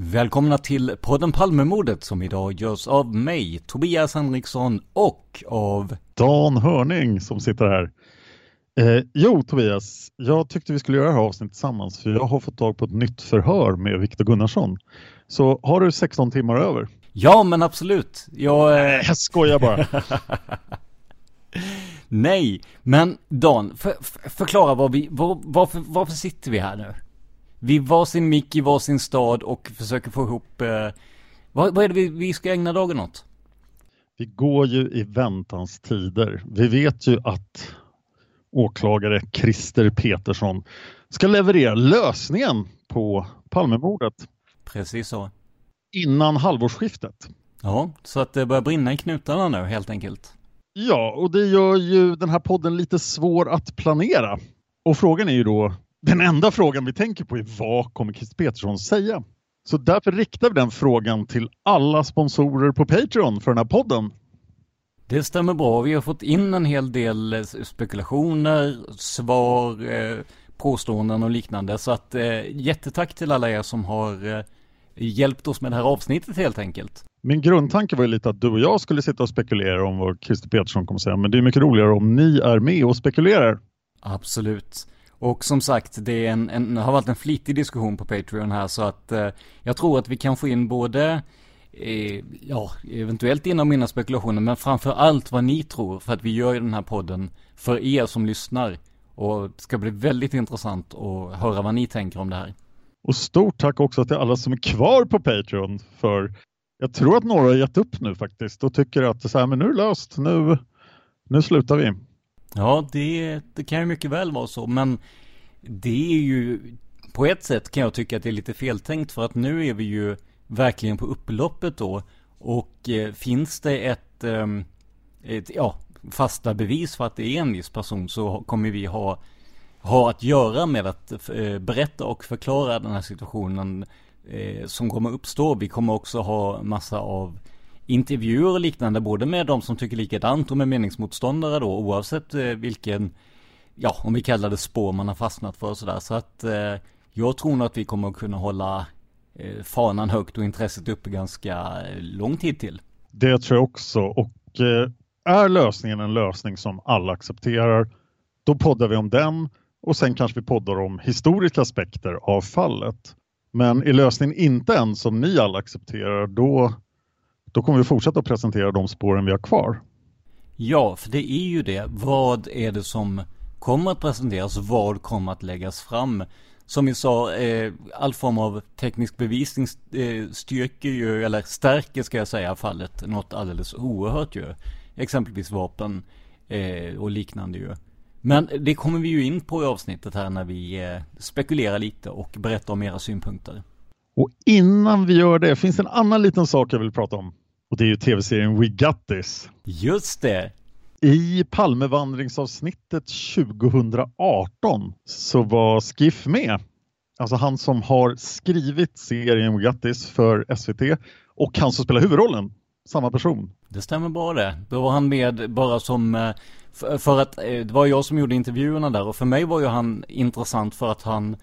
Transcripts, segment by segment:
Välkomna till podden Palmemordet som idag görs av mig, Tobias Henriksson och av Dan Hörning som sitter här. Eh, jo Tobias, jag tyckte vi skulle göra det här avsnittet tillsammans för jag har fått tag på ett nytt förhör med Viktor Gunnarsson. Så har du 16 timmar över? Ja men absolut. Jag, eh... jag skojar bara. Nej, men Dan, för, för, förklara vad vi, var, varför, varför sitter vi här nu? Vid varsin mick i varsin stad och försöker få ihop, eh, vad, vad är det vi, vi ska ägna dagen åt? Vi går ju i väntans tider. Vi vet ju att åklagare Christer Petersson ska leverera lösningen på Palmemordet. Precis så. Innan halvårsskiftet. Ja, så att det börjar brinna i knutarna nu helt enkelt. Ja, och det gör ju den här podden lite svår att planera. Och frågan är ju då, den enda frågan vi tänker på är vad kommer Christer Petersson säga? Så därför riktar vi den frågan till alla sponsorer på Patreon för den här podden. Det stämmer bra. Vi har fått in en hel del eh, spekulationer, svar, eh, påståenden och liknande. Så att eh, jättetack till alla er som har hjälpt oss med det här avsnittet helt enkelt. Min grundtanke var ju lite att du och jag skulle sitta och spekulera om vad Christer Petersson kommer säga. Men det är mycket roligare om ni är med och spekulerar. Absolut. Och som sagt, det är en, en, har varit en flitig diskussion på Patreon här så att eh, jag tror att vi kan få in både, eh, ja, eventuellt inom mina spekulationer, men framför allt vad ni tror, för att vi gör ju den här podden för er som lyssnar. Och det ska bli väldigt intressant att höra vad ni tänker om det här. Och stort tack också till alla som är kvar på Patreon, för jag tror att några har gett upp nu faktiskt och tycker att så här, men nu är det löst, nu, nu slutar vi. Ja, det, det kan ju mycket väl vara så, men det är ju på ett sätt kan jag tycka att det är lite feltänkt för att nu är vi ju verkligen på upploppet då och eh, finns det ett, eh, ett, ja, fasta bevis för att det är en viss person så kommer vi ha, ha att göra med att eh, berätta och förklara den här situationen eh, som kommer uppstå. Vi kommer också ha massa av intervjuer och liknande, både med de som tycker likadant och med meningsmotståndare då, oavsett eh, vilken, ja, om vi kallar det spår man har fastnat för och sådär. Så att eh, jag tror nog att vi kommer att kunna hålla eh, fanan högt och intresset uppe ganska eh, lång tid till. Det tror jag också och eh, är lösningen en lösning som alla accepterar, då poddar vi om den och sen kanske vi poddar om historiska aspekter av fallet. Men är lösningen inte en som ni alla accepterar, då då kommer vi fortsätta att presentera de spåren vi har kvar. Ja, för det är ju det. Vad är det som kommer att presenteras? Vad kommer att läggas fram? Som vi sa, eh, all form av teknisk bevisning eh, styrker ju, eller stärker ska jag säga, fallet något alldeles oerhört ju. Exempelvis vapen. eh, och liknande ju. Men det kommer vi ju in på i avsnittet här när vi eh, spekulerar lite och berättar om era synpunkter. Och innan vi gör det finns en annan liten sak jag vill prata om. Och det är ju tv-serien We Got This. Just det! I Palmevandringsavsnittet 2018 så var Skiff med. Alltså han som har skrivit serien We Got This för SVT och han som spelar huvudrollen. Samma person. Det stämmer bra det. Då var han med bara som, eh, för att eh, det var jag som gjorde intervjuerna där och för mig var ju han intressant för att han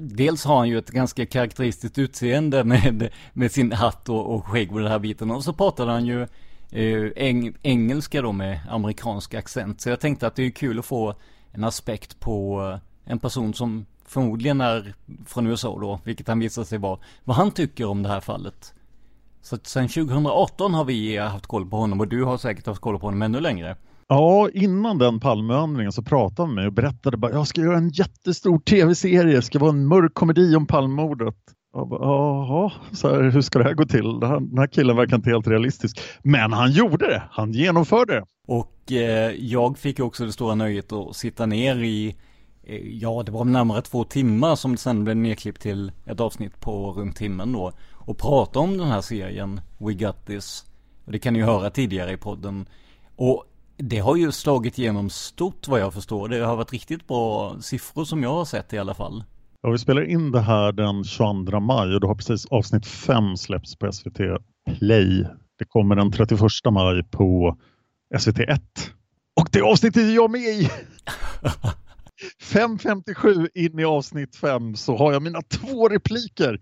Dels har han ju ett ganska karaktäristiskt utseende med, med sin hatt och, och skägg och den här biten. Och så pratade han ju eh, eng, engelska då med amerikansk accent. Så jag tänkte att det är kul att få en aspekt på eh, en person som förmodligen är från USA då, vilket han visar sig vara, vad han tycker om det här fallet. Så att sen 2018 har vi haft koll på honom och du har säkert haft koll på honom ännu längre. Ja, innan den Palmevandringen så pratade han med mig och berättade bara jag ska göra en jättestor tv-serie, det ska vara en mörk komedi om Palmemordet. Jaha, så här, hur ska det här gå till? Den här killen verkar inte helt realistisk. Men han gjorde det, han genomförde det. Och eh, jag fick också det stora nöjet att sitta ner i, eh, ja det var närmare två timmar som det sen blev nedklippt till ett avsnitt på runt timmen då. Och prata om den här serien, We Got This. Och det kan ni ju höra tidigare i podden. Och det har ju slagit igenom stort vad jag förstår. Det har varit riktigt bra siffror som jag har sett i alla fall. Ja, vi spelar in det här den 22 maj och då har precis avsnitt 5 släppts på SVT Play. Det kommer den 31 maj på SVT 1. Och det avsnittet är jag med i! 5.57 in i avsnitt 5 så har jag mina två repliker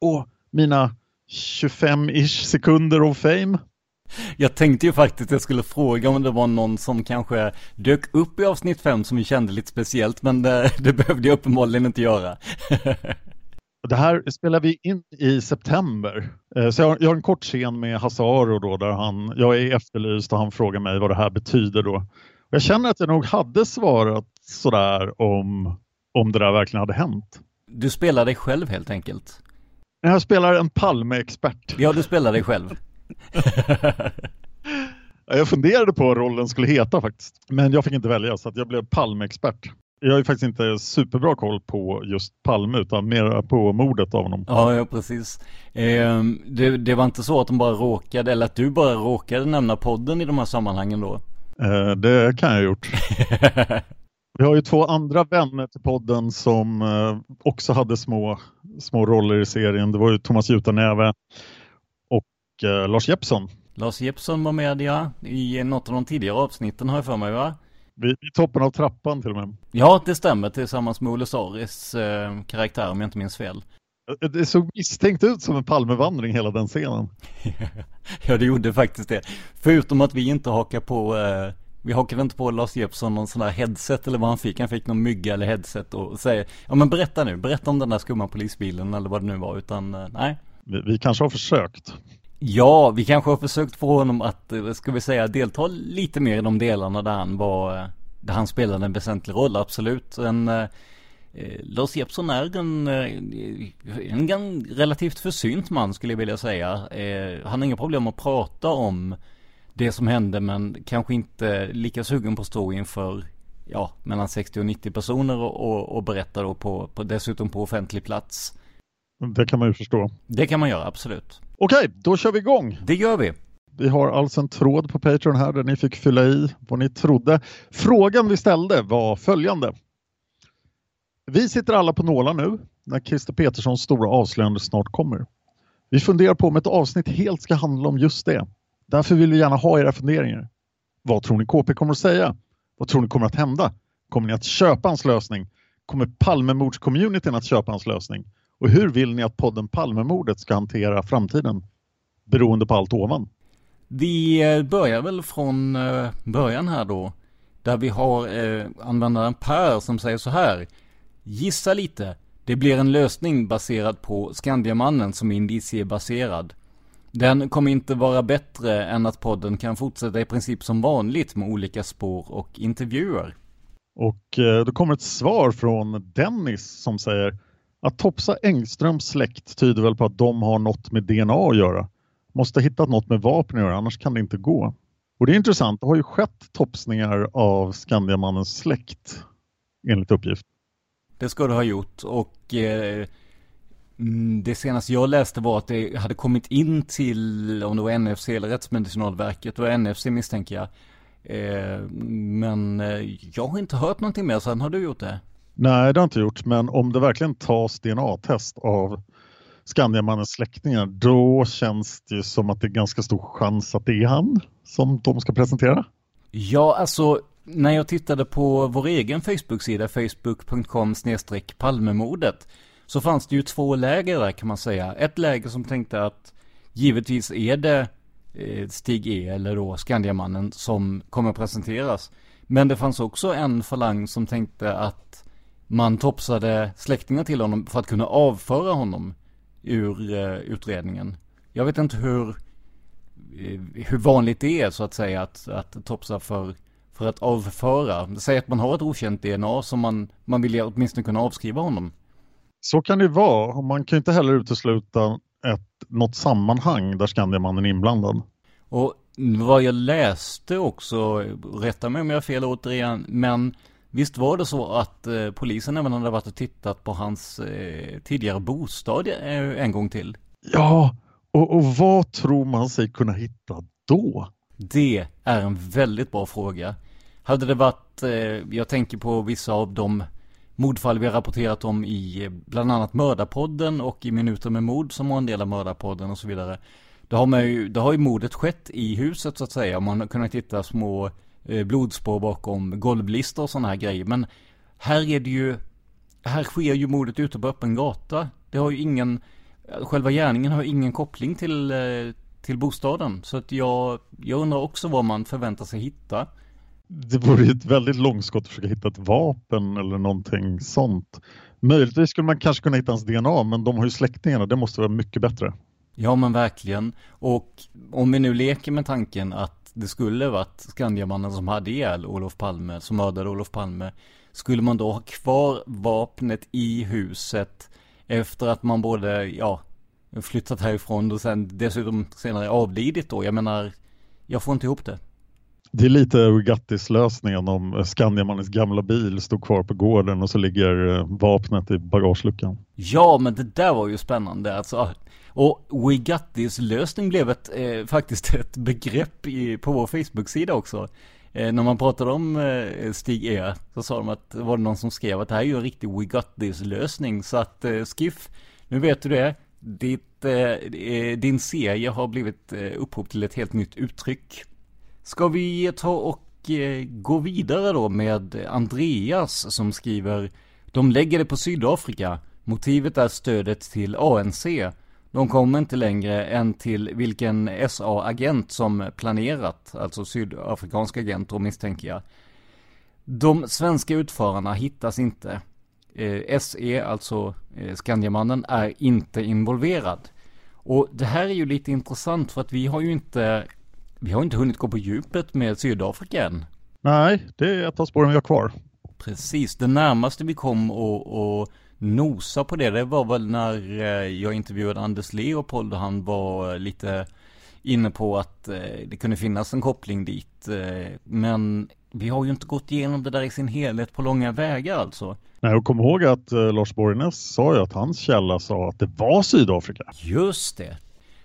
och mina 25-ish sekunder of fame. Jag tänkte ju faktiskt att jag skulle fråga om det var någon som kanske dök upp i avsnitt 5 som vi kände lite speciellt, men det, det behövde jag uppenbarligen inte göra. Det här spelar vi in i september. Eh, så jag har, jag har en kort scen med Hasse Aro då där han, jag är efterlyst och han frågar mig vad det här betyder då. Jag känner att jag nog hade svarat sådär om, om det där verkligen hade hänt. Du spelar dig själv helt enkelt? Jag spelar en Palme-expert. Ja, du spelar dig själv. Jag funderade på vad rollen skulle heta faktiskt. Men jag fick inte välja så att jag blev Palme-expert. Jag har ju faktiskt inte superbra koll på just Palme utan mer på mordet av honom. Ja, ja precis. Eh, det, det, var inte så att de bara råkade, eller att du bara råkade nämna podden i de här sammanhangen då? Eh, det kan jag ha gjort. Vi har ju två andra vänner till podden som eh, också hade små, små roller i serien. Det var ju Thomas Jutanäve och eh, Lars Jeppsson. Lars Jeppsson var med ja, i något av de tidigare avsnitten har jag för mig va? Vid, vid toppen av trappan till och med. Ja, det stämmer tillsammans med Olle Saris eh, karaktär om jag inte minns fel. Det såg misstänkt ut som en Palmevandring hela den scenen. ja, det gjorde faktiskt det. Förutom att vi inte hakar på eh, vi hakade inte på Lars Jeppsson någon sån där headset eller vad han fick. Han fick någon mygga eller headset och säger Ja men berätta nu, berätta om den där skumma polisbilen eller vad det nu var utan eh, nej. Vi, vi kanske har försökt. Ja, vi kanske har försökt få honom att, eh, ska vi säga, delta lite mer i de delarna där han var, eh, där han spelade en väsentlig roll, absolut. En, eh, eh, Lars Jeppsson är en, en, en relativt försynt man skulle jag vilja säga. Eh, han har inga problem att prata om det som hände men kanske inte lika sugen på att stå inför ja, mellan 60 och 90 personer och, och, och berätta då på, på, dessutom på offentlig plats. Det kan man ju förstå. Det kan man göra, absolut. Okej, då kör vi igång. Det gör vi. Vi har alltså en tråd på Patreon här där ni fick fylla i vad ni trodde. Frågan vi ställde var följande. Vi sitter alla på nålar nu när Christer Peterssons stora avslöjande snart kommer. Vi funderar på om ett avsnitt helt ska handla om just det. Därför vill vi gärna ha era funderingar. Vad tror ni KP kommer att säga? Vad tror ni kommer att hända? Kommer ni att köpa hans lösning? Kommer Palmemordscommunityn att köpa hans lösning? Och hur vill ni att podden Palmemordet ska hantera framtiden? Beroende på allt ovan. Vi eh, börjar väl från eh, början här då. Där vi har eh, användaren Per som säger så här. Gissa lite. Det blir en lösning baserad på Skandiamannen som indiciebaserad. Den kommer inte vara bättre än att podden kan fortsätta i princip som vanligt med olika spår och intervjuer. Och då kommer ett svar från Dennis som säger att topsa Engströms släkt tyder väl på att de har något med DNA att göra. Måste ha hittat något med vapen att göra, annars kan det inte gå. Och det är intressant, det har ju skett topsningar av Skandiamannens släkt enligt uppgift. Det ska det ha gjort och eh, mm, det senaste jag läste var att det hade kommit in till, om det var NFC eller Rättsmedicinalverket, det var NFC misstänker jag. Eh, men eh, jag har inte hört någonting mer, sen har du gjort det? Nej, det har inte gjort, men om det verkligen tas DNA-test av Skandiamannens släktingar, då känns det som att det är ganska stor chans att det är han som de ska presentera. Ja, alltså när jag tittade på vår egen Facebook-sida, facebook.com palmemordet, så fanns det ju två läger där kan man säga. Ett läger som tänkte att givetvis är det eh, Stig E eller då Skandiamannen som kommer presenteras. Men det fanns också en falang som tänkte att man topsade släktingar till honom för att kunna avföra honom ur uh, utredningen. Jag vet inte hur, uh, hur vanligt det är så att säga att, att topsa för, för att avföra. Säg att man har ett okänt DNA som man, man vill åtminstone kunna avskriva honom. Så kan det vara. Man kan inte heller utesluta ett, något sammanhang där Skandiamannen är inblandad. Och vad jag läste också, rätta mig om jag har fel återigen, men Visst var det så att eh, polisen även hade varit och tittat på hans eh, tidigare bostad eh, en gång till? Ja, och, och vad tror man sig kunna hitta då? Det är en väldigt bra fråga. Hade det varit, eh, jag tänker på vissa av de mordfall vi har rapporterat om i eh, bland annat Mördarpodden och i Minuter med mord som var en del av Mördarpodden och så vidare. Då har, man ju, då har ju mordet skett i huset så att säga. Man har kunnat hitta små blodspår bakom golvlistor och sådana här grejer. Men här är det ju, här sker ju mordet ute på öppen gata. Det har ju ingen, själva gärningen har ingen koppling till, eh, till bostaden. Så att jag, jag undrar också vad man förväntar sig hitta. Det vore ju ett väldigt långskott att försöka hitta ett vapen eller någonting sånt. Möjligtvis skulle man kanske kunna hitta hans DNA, men de har ju släktingarna, det måste vara mycket bättre. Ja men verkligen. Och om vi nu leker med tanken att det skulle varit Skandiamannen som hade ihjäl Olof Palme, som mördade Olof Palme. Skulle man då ha kvar vapnet i huset efter att man både, ja, flyttat härifrån och sen dessutom senare avlidit då? Jag menar, jag får inte ihop det. Det är lite Ugattis lösningen om eh, Skandiamannens gamla bil stod kvar på gården och så ligger eh, vapnet i bagageluckan. Ja, men det där var ju spännande. Alltså, ah, och We Got This lösning blev ett, eh, faktiskt ett begrepp i, på vår Facebook-sida också. Eh, när man pratade om eh, Stig E så sa de att det någon som skrev att det här är ju en riktig We Got This lösning. Så att eh, Skiff, nu vet du det. Ditt, eh, eh, din serie har blivit eh, upphov till ett helt nytt uttryck. Ska vi ta och eh, gå vidare då med Andreas som skriver De lägger det på Sydafrika. Motivet är stödet till ANC de kommer inte längre än till vilken SA-agent som planerat, alltså sydafrikansk agent då misstänker jag. De svenska utförarna hittas inte. Eh, SE, alltså eh, Skandiamannen, är inte involverad. Och det här är ju lite intressant för att vi har ju inte, vi har inte hunnit gå på djupet med Sydafrika än. Nej, det är ett av spåren vi har kvar. Precis, det närmaste vi kom och, och nosa på det, det var väl när eh, jag intervjuade Anders Leopold och han var lite inne på att eh, det kunde finnas en koppling dit. Eh, men vi har ju inte gått igenom det där i sin helhet på långa vägar alltså. Nej, och kom ihåg att Lars Borgnäs sa ju att hans källa sa att det var Sydafrika. Just det.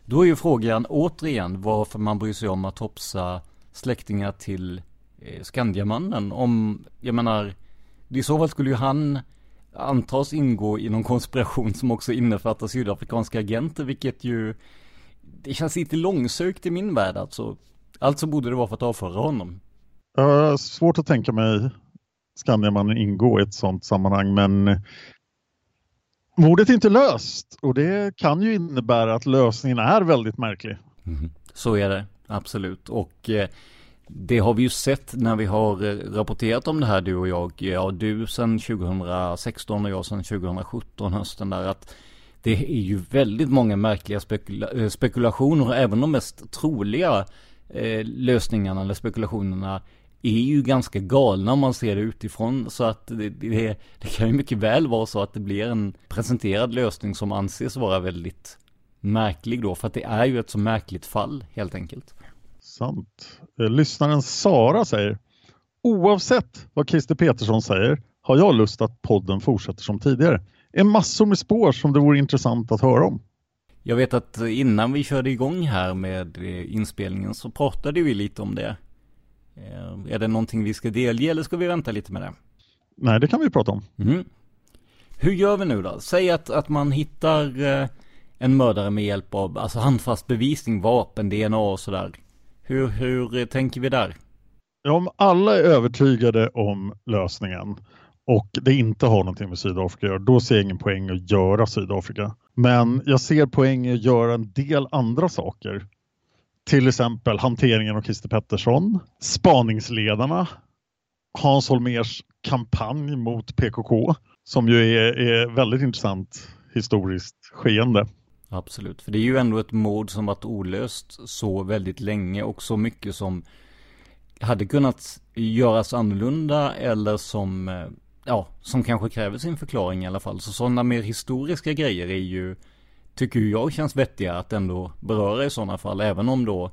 Då är ju frågan återigen varför man bryr sig om att topsa släktingar till eh, Skandiamannen. Om, jag menar, i så fall skulle ju han antas ingå i någon konspiration som också innefattar sydafrikanska agenter, vilket ju det känns lite långsökt i min värld alltså. Alltså borde det vara för att avföra honom. Uh, svårt att tänka mig Skandiamannen ingå i ett sådant sammanhang, men mordet är inte löst och det kan ju innebära att lösningen är väldigt märklig. Mm. Så är det, absolut. Och eh, det har vi ju sett när vi har eh, rapporterat om det här du och jag. Ja, du sedan 2016 och jag sedan 2017 hösten där att det är ju väldigt många märkliga spekula eh, spekulationer även de mest troliga eh, lösningarna eller spekulationerna är ju ganska galna om man ser det utifrån. Så att det, det, det kan ju mycket väl vara så att det blir en presenterad lösning som anses vara väldigt märklig då. För att det är ju ett så märkligt fall helt enkelt. Sant. Eh, Lyssnaren Sara säger Oavsett vad Christer Petersson säger har jag lust att podden fortsätter som tidigare. Är massor med spår som det vore intressant att höra om. Jag vet att innan vi körde igång här med eh, inspelningen så pratade vi lite om det. Eh, Är det någonting vi ska delge eller ska vi vänta lite med det? Nej, det kan vi prata om. Mm. Hur gör vi nu då? Säg att, att man hittar eh, en mördare med hjälp av alltså handfast bevisning, vapen, DNA och sådär. Hur, hur eh, tänker vi där? Ja, om alla är övertygade om lösningen och det inte har någonting med Sydafrika att göra, då ser jag ingen poäng att göra Sydafrika. Men jag ser poäng i att göra en del andra saker. Till exempel hanteringen av Christer Pettersson, spaningsledarna, Hans Holmers kampanj mot PKK som ju är, är väldigt intressant historiskt skeende. Absolut, för det är ju ändå ett mord som varit olöst så väldigt länge och så mycket som hade kunnat göras annorlunda eller som, eh, ja, som kanske kräver sin förklaring i alla fall. Så sådana mer historiska grejer är ju, tycker jag känns vettiga att ändå beröra i sådana fall, även om då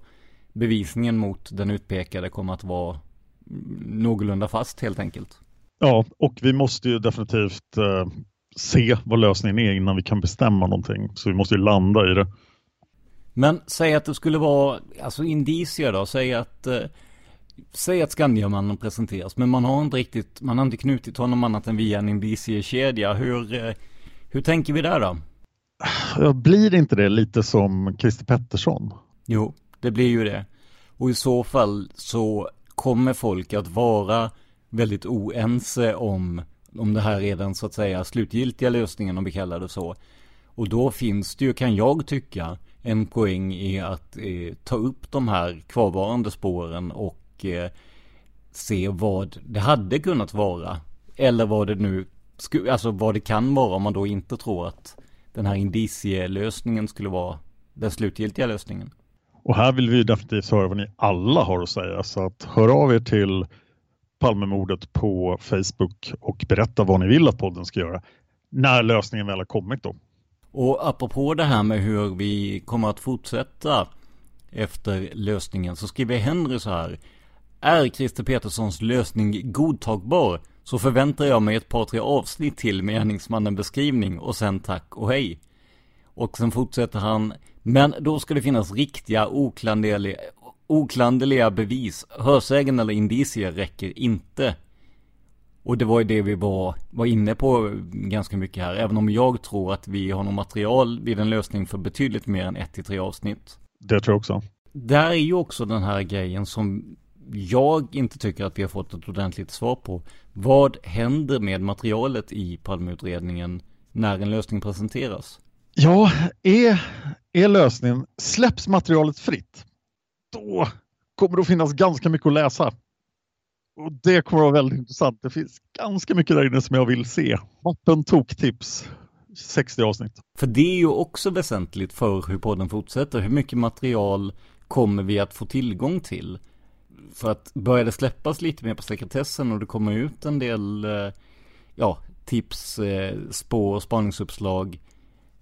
bevisningen mot den utpekade kommer att vara någorlunda fast helt enkelt. Ja, och vi måste ju definitivt eh, se vad lösningen är innan vi kan bestämma någonting. Så vi måste ju landa i det. Men säg att det skulle vara, alltså indicier då, säg att eh, Säg att Skandiamannen presenteras, men man har inte riktigt, man har inte knutit honom annat än via en indiciekedja. Hur, eh, hur tänker vi där då? Blir inte det lite som Christer Pettersson? Jo, det blir ju det. Och i så fall så kommer folk att vara väldigt oense om, om det här är den så att säga slutgiltiga lösningen om vi kallar det så. Och då finns det ju, kan jag tycka, en poäng i att eh, ta upp de här kvarvarande spåren och eh, se vad det hade kunnat vara. Eller vad det nu, alltså vad det kan vara om man då inte tror att den här indicielösningen skulle vara den slutgiltiga lösningen. Och här vill vi definitivt höra vad ni alla har att säga. Så att hör av er till Palmemordet på Facebook och berätta vad ni vill att podden ska göra. När lösningen väl har kommit då. Och apropå det här med hur vi kommer att fortsätta efter lösningen så skriver Henry så här. Är Christer Peterssons lösning godtagbar så förväntar jag mig ett par tre avsnitt till med gärningsmannen beskrivning och sen tack och hej. Och sen fortsätter han. Men då ska det finnas riktiga oklanderliga, oklanderliga bevis. Hörsägen eller indicier räcker inte. Och det var ju det vi var, var inne på ganska mycket här. Även om jag tror att vi har något material vid en lösning för betydligt mer än ett till tre avsnitt. Det tror jag också. Där är ju också den här grejen som jag inte tycker att vi har fått ett ordentligt svar på. Vad händer med materialet i Palmeutredningen när en lösning presenteras? Ja, är, är lösningen, släpps materialet fritt, då kommer det att finnas ganska mycket att läsa. Och det kommer att vara väldigt intressant. Det finns ganska mycket där inne som jag vill se. Vatten toktips, 60 avsnitt. För det är ju också väsentligt för hur podden fortsätter. Hur mycket material kommer vi att få tillgång till? För att börjar det släppas lite mer på sekretessen och det kommer ut en del eh, ja, tips, eh, spår, spaningsuppslag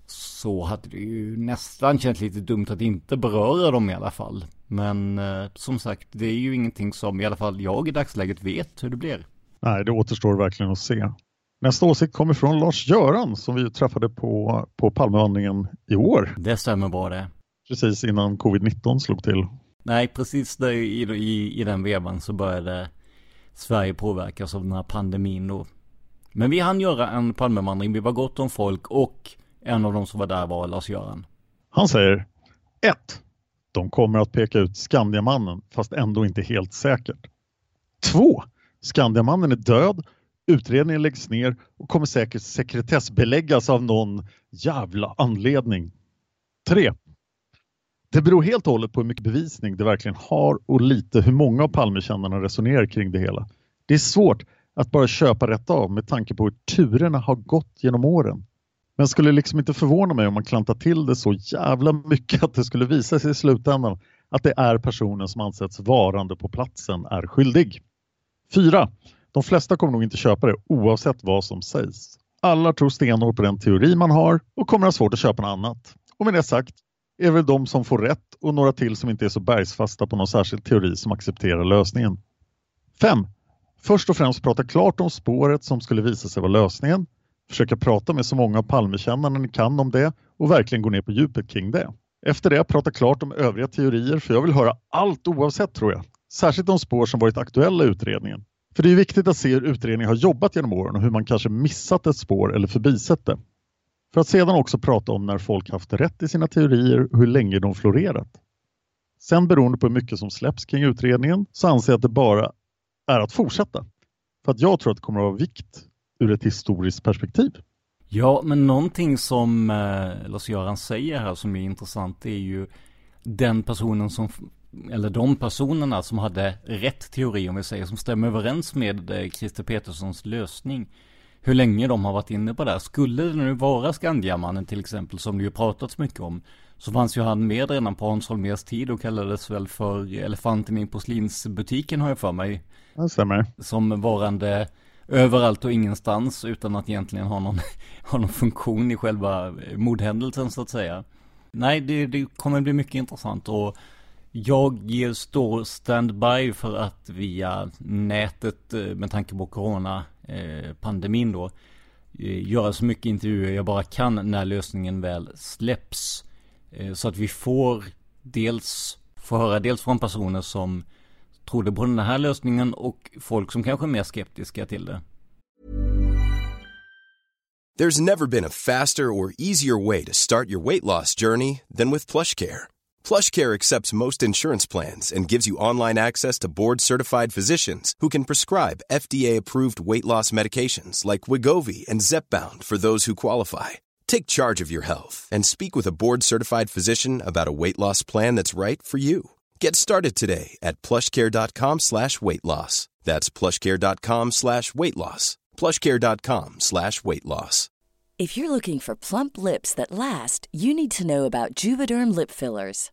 så hade det ju nästan känts lite dumt att inte beröra dem i alla fall. Men eh, som sagt, det är ju ingenting som i alla fall jag i dagsläget vet hur det blir. Nej, det återstår verkligen att se. Nästa åsikt kommer från Lars-Göran som vi träffade på, på Palmevandringen i år. Det stämmer bra det. Precis innan covid-19 slog till. Nej, precis där i, i, i den vevan så började Sverige påverkas av den här pandemin då. Men vi hann göra en Palmevandring, vi var gott om folk och en av de som var där var Lars-Göran. Han säger 1. De kommer att peka ut Skandiamannen fast ändå inte helt säkert. 2. Skandiamannen är död, utredningen läggs ner och kommer säkert sekretessbeläggas av någon jävla anledning. 3. Det beror helt och hållet på hur mycket bevisning det verkligen har och lite hur många av Palmekännarna resonerar kring det hela. Det är svårt att bara köpa rätt av med tanke på hur turerna har gått genom åren. Men skulle liksom inte förvåna mig om man klantar till det så jävla mycket att det skulle visa sig i slutändan att det är personen som ansetts varande på platsen är skyldig. 4. De flesta kommer nog inte köpa det oavsett vad som sägs. Alla tror stenhårt på den teori man har och kommer ha svårt att köpa något annat. Och med det sagt, är väl de som får rätt och några till som inte är så bergsfasta på någon särskild teori som accepterar lösningen. 5. Först och främst prata klart om spåret som skulle visa sig vara lösningen. Försöka prata med så många av Palmekännarna ni kan om det och verkligen gå ner på djupet kring det. Efter det prata klart om övriga teorier för jag vill höra allt oavsett tror jag. Särskilt de spår som varit aktuella i utredningen. För det är viktigt att se hur utredningen har jobbat genom åren och hur man kanske missat ett spår eller förbisett det. För att sedan också prata om när folk haft rätt i sina teorier och hur länge de florerat. Sen beroende på hur mycket som släpps kring utredningen så anser jag att det bara är att fortsätta. För att jag tror att det kommer att vara vikt ur ett historiskt perspektiv. Ja, men någonting som eh, Lars-Göran säger här som är intressant är ju den personen som, eller de personerna som hade rätt teori om vi säger, som stämmer överens med eh, Christer Peterssons lösning. Hur länge de har varit inne på det här. Skulle det nu vara Skandiamannen till exempel, som det ju pratats mycket om, så fanns ju han med redan på Hans Holmérs tid och kallades väl för elefanten i porslinsbutiken har jag för mig. Det stämmer. Som varande överallt och ingenstans utan att egentligen ha någon, ha någon funktion i själva mordhändelsen så att säga. Nej, det, det kommer bli mycket intressant och jag står standby för att via nätet eh, med tanke på corona Eh, pandemin då eh, göra så mycket intervjuer jag bara kan när lösningen väl släpps. Eh, så att vi får dels få höra dels från personer som trodde på den här lösningen och folk som kanske är mer skeptiska till det. There's never been a faster or easier way to start your weight loss journey than with plush care. PlushCare accepts most insurance plans and gives you online access to board-certified physicians who can prescribe FDA-approved weight loss medications like Wigovi and Zepbound for those who qualify. Take charge of your health and speak with a board-certified physician about a weight loss plan that's right for you. Get started today at plushcare.com slash weight loss. That's plushcare.com slash weight loss. Plushcare.com slash weight loss. If you're looking for plump lips that last, you need to know about Juvederm lip fillers.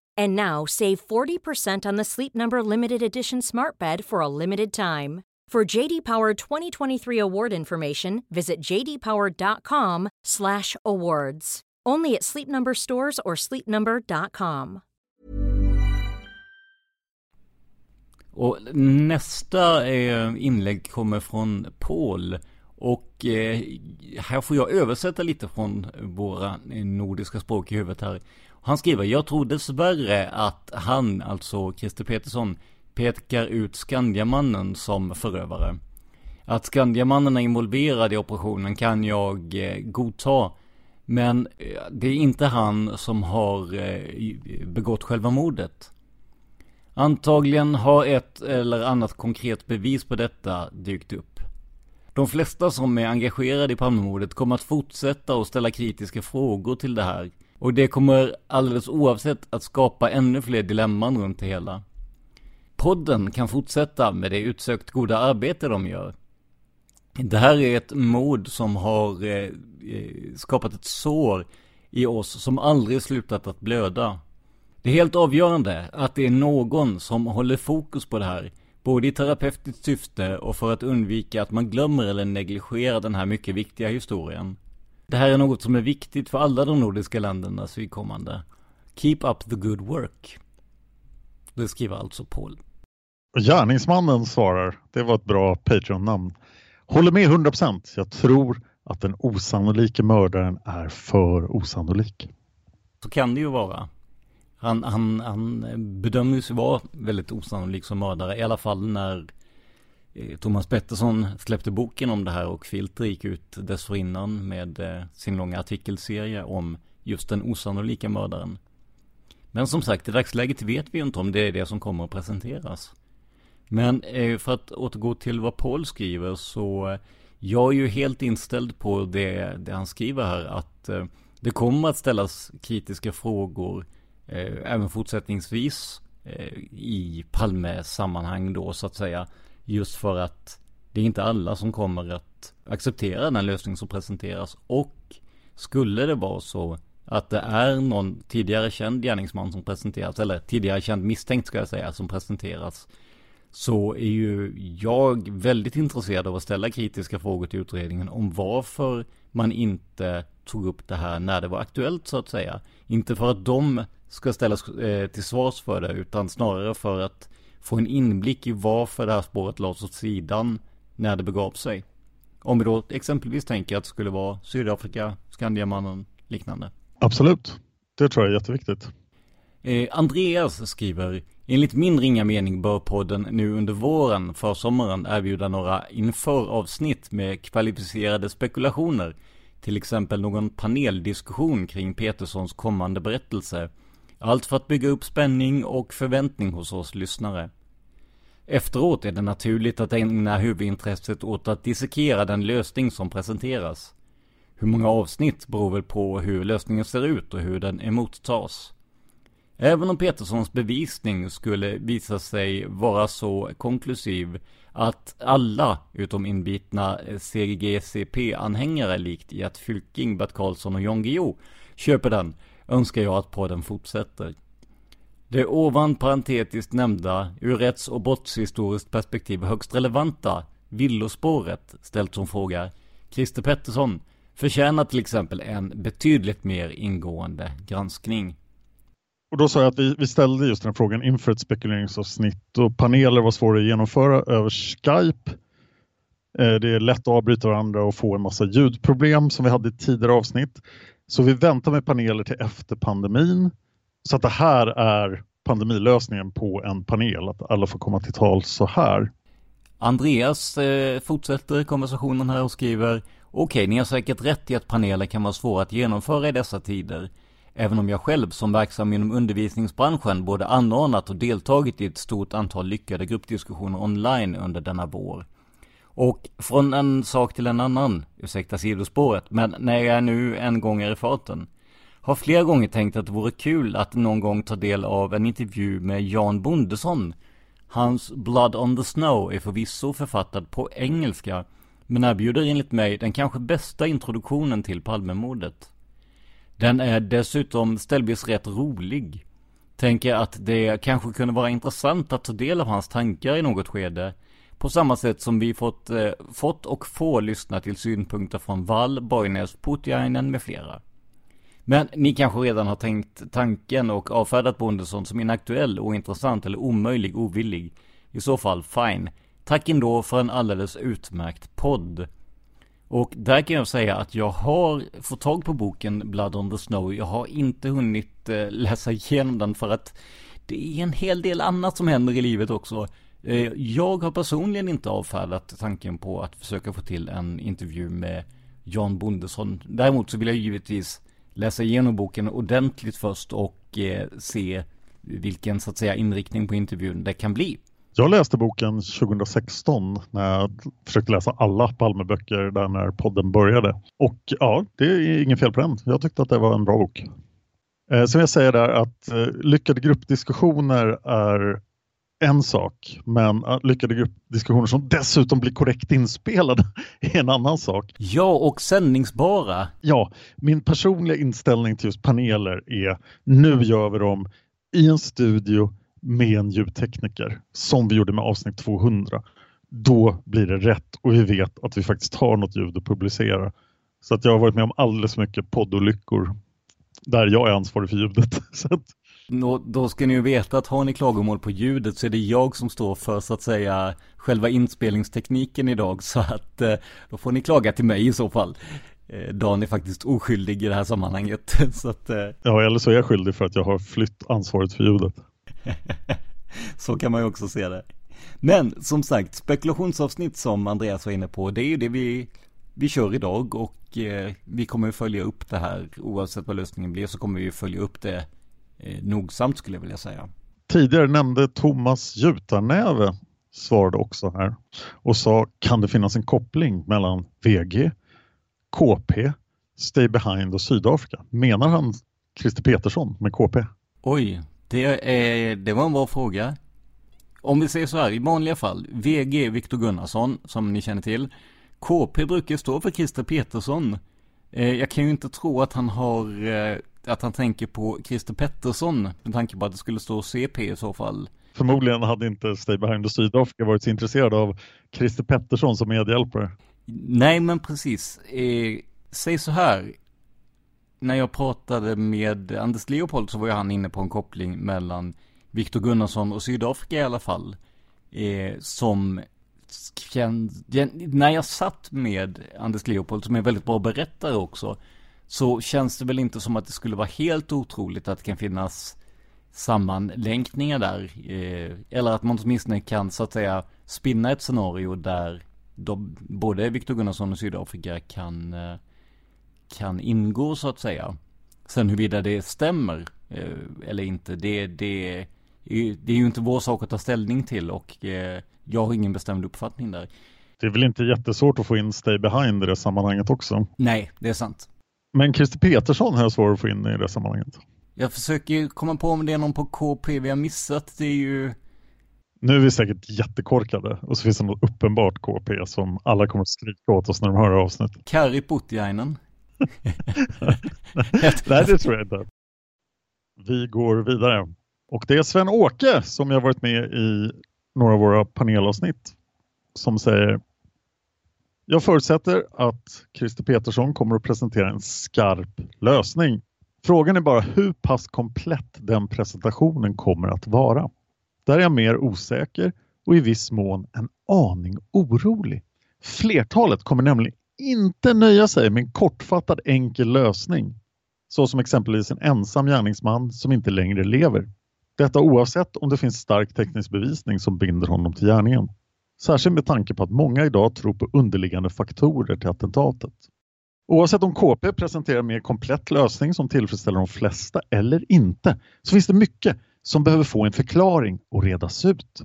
And now save 40% on the Sleep Number limited edition smart bed for a limited time. For JD Power 2023 award information, visit jdpower.com/awards. Only at Sleep Number stores or sleepnumber.com. Och nästa eh, inlägg kommer från Paul. Och eh, här får jag översätta lite från våra eh, nordiska språk i huvudet här. Han skriver, jag tror dessvärre att han, alltså Christer Petersson, pekar ut Skandiamannen som förövare. Att Skandiamannen är involverad i operationen kan jag eh, godta. Men eh, det är inte han som har eh, begått själva mordet. Antagligen har ett eller annat konkret bevis på detta dykt upp. De flesta som är engagerade i Palmemordet kommer att fortsätta att ställa kritiska frågor till det här. Och det kommer alldeles oavsett att skapa ännu fler dilemman runt det hela. Podden kan fortsätta med det utsökt goda arbete de gör. Det här är ett mord som har eh, eh, skapat ett sår i oss som aldrig slutat att blöda. Det är helt avgörande att det är någon som håller fokus på det här. Både i terapeutiskt syfte och för att undvika att man glömmer eller negligerar den här mycket viktiga historien. Det här är något som är viktigt för alla de nordiska ländernas vidkommande. Keep up the good work. Det skriver alltså Paul. Gärningsmannen svarar, det var ett bra Patreon-namn. Håller med 100%. Jag tror att den osannolika mördaren är för osannolik. Så kan det ju vara. Han, han, han bedömdes ju vara väldigt osannolik som mördare. I alla fall när Eh, Thomas Pettersson släppte boken om det här och Filter gick ut dessförinnan med eh, sin långa artikelserie om just den osannolika mördaren. Men som sagt, i dagsläget vet vi inte om det är det som kommer att presenteras. Men eh, för att återgå till vad Paul skriver så jag är ju helt inställd på det, det han skriver här att det kommer att ställas kritiska frågor även fortsättningsvis i Palme-sammanhang då så att säga. Just för att det är inte alla som kommer att acceptera den lösning som presenteras. Och skulle det vara så att det är någon tidigare känd gärningsman som presenteras, eller tidigare känd misstänkt ska jag säga, som presenteras. Så är ju jag väldigt intresserad av att ställa kritiska frågor till utredningen om varför man inte tog upp det här när det var aktuellt så att säga. Inte för att de ska ställas eh, till svars för det utan snarare för att få en inblick i varför det här spåret lades åt sidan när det begav sig. Om vi då exempelvis tänker att det skulle vara Sydafrika, Skandiamannen, liknande. Absolut, det tror jag är jätteviktigt. Eh, Andreas skriver Enligt min ringa mening bör podden nu under våren, för sommaren, erbjuda några inför avsnitt med kvalificerade spekulationer. Till exempel någon paneldiskussion kring Petersons kommande berättelse allt för att bygga upp spänning och förväntning hos oss lyssnare. Efteråt är det naturligt att ägna huvudintresset åt att dissekera den lösning som presenteras. Hur många avsnitt beror väl på hur lösningen ser ut och hur den emottas. Även om Petersons bevisning skulle visa sig vara så konklusiv att alla utom inbitna CGCP-anhängare likt Gert Fylking, Bert Karlsson och Jan Guillou köper den önskar jag att podden fortsätter. Det ovan parentetiskt nämnda, ur rätts och brottshistoriskt perspektiv högst relevanta, villospåret, ställt som fråga, Christer Pettersson, förtjänar till exempel en betydligt mer ingående granskning. Och då sa jag att vi, vi ställde just den frågan inför ett spekuleringsavsnitt och paneler var svåra att genomföra över Skype. Eh, det är lätt att avbryta varandra och få en massa ljudproblem som vi hade i tidigare avsnitt. Så vi väntar med paneler till efter pandemin. Så att det här är pandemilösningen på en panel, att alla får komma till tal så här. Andreas eh, fortsätter konversationen här och skriver Okej, ni har säkert rätt i att paneler kan vara svåra att genomföra i dessa tider. Även om jag själv som verksam inom undervisningsbranschen både anordnat och deltagit i ett stort antal lyckade gruppdiskussioner online under denna vår. Och från en sak till en annan, ursäkta sidospåret, men när jag nu en gång är i farten. Har flera gånger tänkt att det vore kul att någon gång ta del av en intervju med Jan Bondesson. Hans Blood on the Snow är förvisso författad på engelska, men erbjuder enligt mig den kanske bästa introduktionen till Palmemordet. Den är dessutom ställvis rätt rolig. Tänker att det kanske kunde vara intressant att ta del av hans tankar i något skede på samma sätt som vi fått, eh, fått och får lyssna till synpunkter från Wall, Borgnäs, Putiainen med flera. Men ni kanske redan har tänkt tanken och avfärdat Bondesson som inaktuell, ointressant eller omöjlig, ovillig. I så fall, fine. Tack ändå för en alldeles utmärkt podd. Och där kan jag säga att jag har fått tag på boken Blood on the Snow. Jag har inte hunnit eh, läsa igenom den för att det är en hel del annat som händer i livet också. Eh, jag har personligen inte avfärdat tanken på att försöka få till en intervju med Jan Bondesson. Däremot så vill jag givetvis läsa igenom boken ordentligt först och eh, se vilken så att säga inriktning på intervjun det kan bli. Jag läste boken 2016 när jag försökte läsa alla Palmeböcker där när podden började. Och ja, det är inget fel på den. Jag tyckte att det var en bra bok. Eh, som jag säger där att eh, lyckade gruppdiskussioner är en sak, men lyckade gruppdiskussioner som dessutom blir korrekt inspelade är en annan sak. Ja, och sändningsbara. Ja, min personliga inställning till just paneler är nu gör vi dem i en studio med en ljudtekniker som vi gjorde med avsnitt 200 då blir det rätt och vi vet att vi faktiskt har något ljud att publicera. Så att jag har varit med om alldeles mycket poddolyckor där jag är ansvarig för ljudet. Så att... Nå, då ska ni ju veta att har ni klagomål på ljudet så är det jag som står för så att säga själva inspelningstekniken idag så att eh, då får ni klaga till mig i så fall. Eh, Dan är faktiskt oskyldig i det här sammanhanget. så att, eh... Ja, eller så är jag skyldig för att jag har flytt ansvaret för ljudet. så kan man ju också se det. Men som sagt, spekulationsavsnitt som Andreas var inne på, det är ju det vi, vi kör idag och vi kommer följa upp det här oavsett vad lösningen blir så kommer vi följa upp det nogsamt skulle jag vilja säga. Tidigare nämnde Thomas Jutarnäve svarade också här och sa kan det finnas en koppling mellan VG, KP, Stay Behind och Sydafrika? Menar han Christer Petersson med KP? Oj, det, är, det var en bra fråga. Om vi säger så här, i vanliga fall, VG Viktor Gunnarsson, som ni känner till. KP brukar stå för Christer Petersson. Eh, jag kan ju inte tro att han har, eh, att han tänker på Christer Pettersson, med tanke på att det skulle stå CP i så fall. Förmodligen hade inte Stay Behind och Sydafrika varit så intresserade av Christer Pettersson som medhjälpare. Nej, men precis. Eh, säg så här. När jag pratade med Anders Leopold så var ju han inne på en koppling mellan Viktor Gunnarsson och Sydafrika i alla fall. Eh, som när jag satt med Anders Leopold som är väldigt bra berättare också. Så känns det väl inte som att det skulle vara helt otroligt att det kan finnas sammanlänkningar där. Eh, eller att man åtminstone kan så att säga spinna ett scenario där de, både Viktor Gunnarsson och Sydafrika kan, eh, kan ingå så att säga. Sen huruvida det stämmer eh, eller inte, det, det det är ju inte vår sak att ta ställning till och eh, jag har ingen bestämd uppfattning där. Det är väl inte jättesvårt att få in Stay Behind i det sammanhanget också? Nej, det är sant. Men Christer Petersson har jag svårt att få in i det sammanhanget. Jag försöker komma på om det är någon på KP vi har missat. Det är ju... Nu är vi säkert jättekorkade och så finns det något uppenbart KP som alla kommer att skrika åt oss när de hör avsnittet. Kari Puttiainen. Nej, det tror jag inte. Vi går vidare. Och det är Sven-Åke som jag varit med i några av våra panelavsnitt som säger jag förutsätter att Christer Petersson kommer att presentera en skarp lösning. Frågan är bara hur pass komplett den presentationen kommer att vara. Där är jag mer osäker och i viss mån en aning orolig. Flertalet kommer nämligen inte nöja sig med en kortfattad enkel lösning. Så som exempelvis en ensam gärningsman som inte längre lever. Detta oavsett om det finns stark teknisk bevisning som binder honom till gärningen. Särskilt med tanke på att många idag tror på underliggande faktorer till attentatet. Oavsett om KP presenterar en mer komplett lösning som tillfredsställer de flesta eller inte så finns det mycket som behöver få en förklaring och redas ut.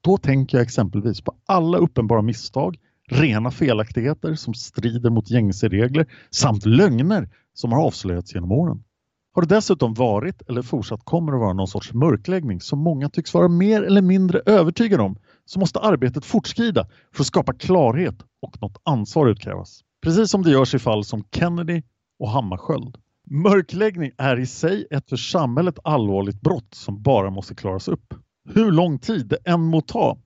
Då tänker jag exempelvis på alla uppenbara misstag, rena felaktigheter som strider mot gängse regler samt lögner som har avslöjats genom åren. Har det dessutom varit eller fortsatt kommer att vara någon sorts mörkläggning som många tycks vara mer eller mindre övertygade om så måste arbetet fortskrida för att skapa klarhet och något ansvar utkrävas. Precis som det görs i fall som Kennedy och Hammarskjöld. Mörkläggning är i sig ett för samhället allvarligt brott som bara måste klaras upp. Hur lång tid det än må ta.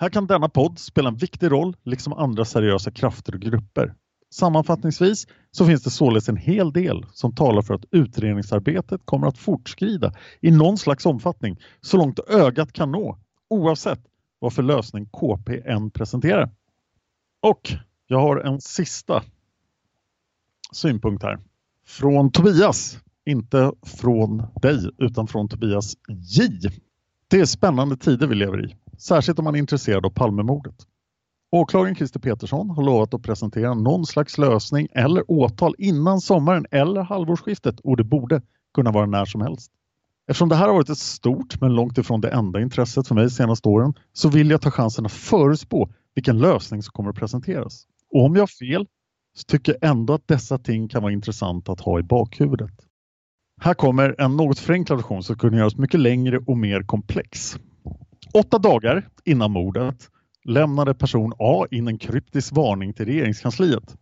Här kan denna podd spela en viktig roll liksom andra seriösa krafter och grupper. Sammanfattningsvis så finns det således en hel del som talar för att utredningsarbetet kommer att fortskrida i någon slags omfattning så långt ögat kan nå oavsett vad för lösning KP än presenterar. Och jag har en sista synpunkt här. Från Tobias, inte från dig utan från Tobias J. Det är spännande tider vi lever i, särskilt om man är intresserad av Palmemordet. Åklagaren Christer Petersson har lovat att presentera någon slags lösning eller åtal innan sommaren eller halvårsskiftet och det borde kunna vara när som helst. Eftersom det här har varit ett stort men långt ifrån det enda intresset för mig de senaste åren så vill jag ta chansen att förutspå vilken lösning som kommer att presenteras. Och om jag har fel så tycker jag ändå att dessa ting kan vara intressanta att ha i bakhuvudet. Här kommer en något förenklad version som kunde göras mycket längre och mer komplex. Åtta dagar innan mordet lämnade person A in en kryptisk varning till regeringskansliet.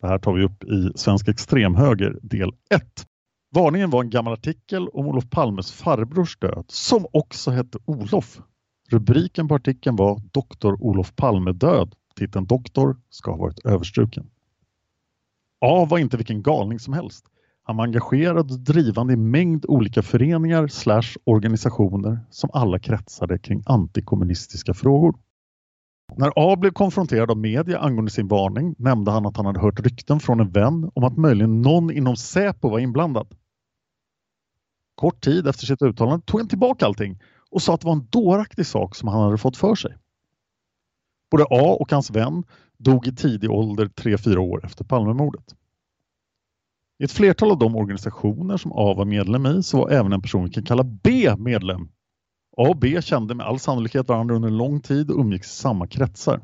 Det här tar vi upp i Svensk extremhöger del 1. Varningen var en gammal artikel om Olof Palmes farbrors död, som också hette Olof. Rubriken på artikeln var Doktor Olof Palme död. Titeln doktor ska ha varit överstruken. A var inte vilken galning som helst. Han var engagerad och drivande i mängd olika föreningar slash organisationer som alla kretsade kring antikommunistiska frågor. När A blev konfronterad av media angående sin varning nämnde han att han hade hört rykten från en vän om att möjligen någon inom Säpo var inblandad. Kort tid efter sitt uttalande tog han tillbaka allting och sa att det var en dåraktig sak som han hade fått för sig. Både A och hans vän dog i tidig ålder 3-4 år efter Palmemordet. I ett flertal av de organisationer som A var medlem i så var även en person vi kan kalla B medlem. A och B kände med all sannolikhet varandra under en lång tid och umgicks i samma kretsar.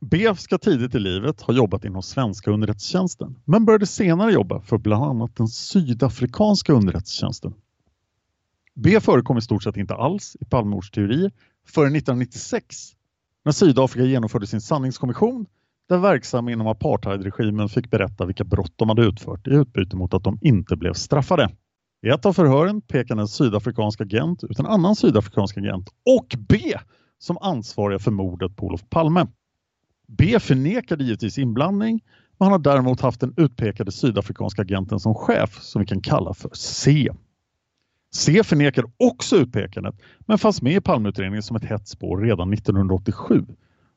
B ska tidigt i livet ha jobbat inom svenska underrättelsetjänsten men började senare jobba för bland annat den sydafrikanska underrättelsetjänsten. B förekom i stort sett inte alls i Palmemordsteorier förrän 1996 när Sydafrika genomförde sin sanningskommission där verksamma inom apartheidregimen fick berätta vilka brott de hade utfört i utbyte mot att de inte blev straffade. I ett av förhören pekade en sydafrikansk agent ut en annan sydafrikansk agent och B som ansvariga för mordet på Olof Palme. B förnekade givetvis inblandning men han har däremot haft den utpekade sydafrikanska agenten som chef som vi kan kalla för C. C förnekar också utpekandet men fanns med i Palmeutredningen som ett hett spår redan 1987.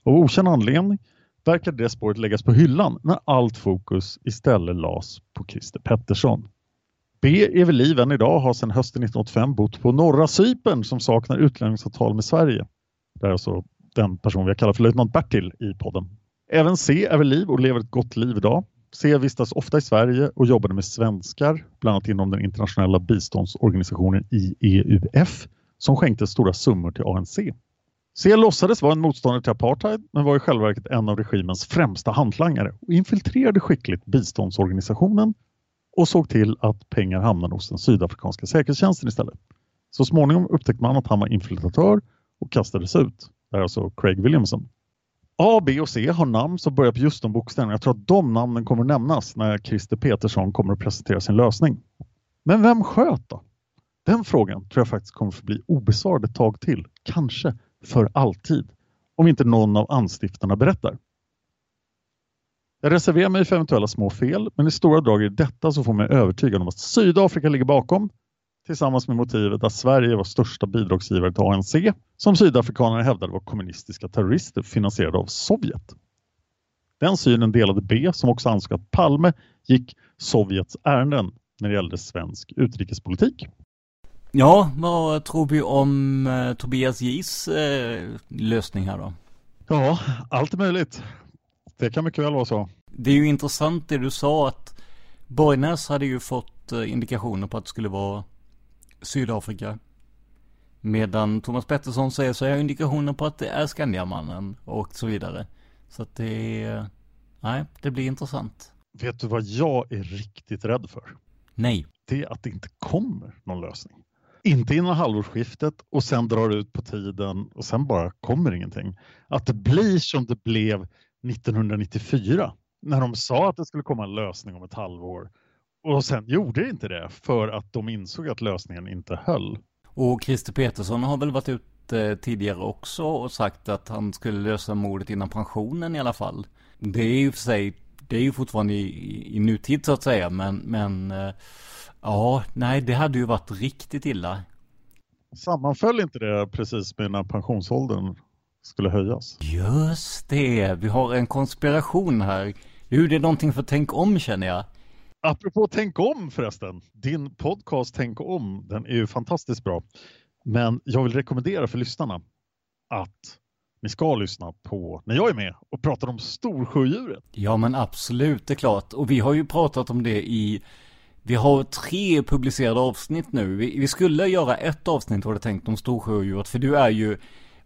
Av okänd anledning verkade det spåret läggas på hyllan när allt fokus istället lades på Christer Pettersson. B är vid liv än idag har sedan hösten 1985 bott på norra Cypern som saknar utlänningsavtal med Sverige. Det är alltså den person vi har kallat för löjtnant Bertil i podden. Även C är vid liv och lever ett gott liv idag. C vistas ofta i Sverige och jobbade med svenskar, bland annat inom den internationella biståndsorganisationen IEUF, som skänkte stora summor till ANC. C låtsades vara en motståndare till apartheid men var i själva verket en av regimens främsta hantlangare och infiltrerade skickligt biståndsorganisationen och såg till att pengar hamnade hos den sydafrikanska säkerhetstjänsten istället. Så småningom upptäckte man att han var infiltratör och kastades ut. Det är alltså Craig Williamson. A, B och C har namn som börjar på just de bokstäverna. Jag tror att de namnen kommer nämnas när Christer Petersson kommer att presentera sin lösning. Men vem sköt då? Den frågan tror jag faktiskt kommer att förbli obesvarad ett tag till. Kanske för alltid. Om inte någon av anstiftarna berättar. Jag reserverar mig för eventuella små fel, men i stora drag är detta så får mig övertygad om att Sydafrika ligger bakom tillsammans med motivet att Sverige var största bidragsgivare till ANC som sydafrikanerna hävdade var kommunistiska terrorister finansierade av Sovjet. Den synen delade B som också ansåg att Palme gick Sovjets ärenden när det gällde svensk utrikespolitik. Ja, vad tror vi om eh, Tobias Gis eh, lösning här då? Ja, allt är möjligt. Det kan mycket väl vara så. Det är ju intressant det du sa att Borgnäs hade ju fått eh, indikationer på att det skulle vara Sydafrika. Medan Thomas Pettersson säger så är indikationer på att det är Skandiamannen och så vidare. Så att det är, nej, det blir intressant. Vet du vad jag är riktigt rädd för? Nej. Det är att det inte kommer någon lösning. Inte innan halvårsskiftet och sen drar det ut på tiden och sen bara kommer ingenting. Att det blir som det blev 1994 när de sa att det skulle komma en lösning om ett halvår och sen gjorde det inte det för att de insåg att lösningen inte höll. Och Christer Petersson har väl varit ute tidigare också och sagt att han skulle lösa mordet innan pensionen i alla fall. Det är ju för sig, det är ju fortfarande i, i nutid så att säga, men, men eh, ja, nej, det hade ju varit riktigt illa. Sammanföll inte det precis med när pensionsåldern skulle höjas? Just det, vi har en konspiration här. Du, det är någonting för tänk om känner jag. Apropå Tänk om förresten, din podcast Tänk om, den är ju fantastiskt bra. Men jag vill rekommendera för lyssnarna att ni ska lyssna på när jag är med och pratar om storsjödjuret. Ja men absolut, det är klart. Och vi har ju pratat om det i vi har tre publicerade avsnitt nu. Vi, vi skulle göra ett avsnitt var det tänkt om storsjödjuret. För du är ju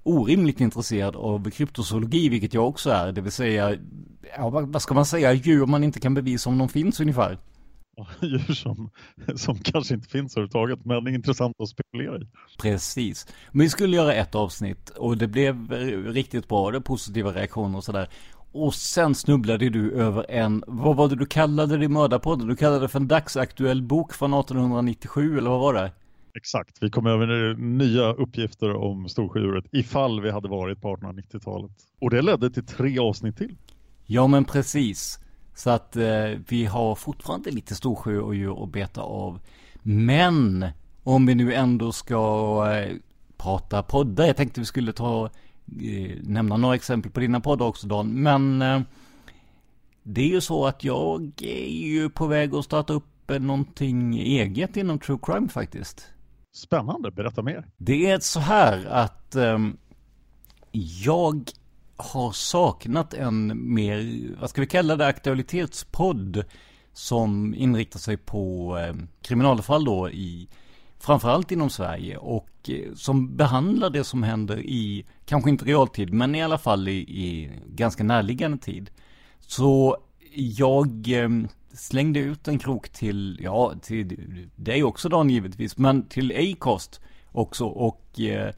orimligt intresserad av kryptozoologi, vilket jag också är. Det vill säga, ja, vad ska man säga, djur man inte kan bevisa om de finns ungefär. Djur som, som kanske inte finns överhuvudtaget, men är intressant att spekulera i. Precis. Men vi skulle göra ett avsnitt och det blev riktigt bra, det positiva reaktioner och sådär. Och sen snubblade du över en, vad var det du kallade det i Mördarpodden? Du kallade det för en dagsaktuell bok från 1897 eller vad var det? Exakt, vi kom över nya uppgifter om Storsjöodjuret ifall vi hade varit på 1890-talet. Och det ledde till tre avsnitt till. Ja men precis. Så att eh, vi har fortfarande lite Storsjöodjur att beta av. Men om vi nu ändå ska eh, prata poddar. Jag tänkte vi skulle ta eh, nämna några exempel på dina poddar också Dan. Men eh, det är ju så att jag är ju på väg att starta upp eh, någonting eget inom true crime faktiskt. Spännande, berätta mer. Det är så här att eh, jag har saknat en mer, vad ska vi kalla det, aktualitetspodd som inriktar sig på eh, kriminalfall då i framförallt inom Sverige och eh, som behandlar det som händer i, kanske inte realtid, men i alla fall i, i ganska närliggande tid. Så jag ehm, slängde ut en krok till, ja, till dig också Dan givetvis, men till Acast också och eh,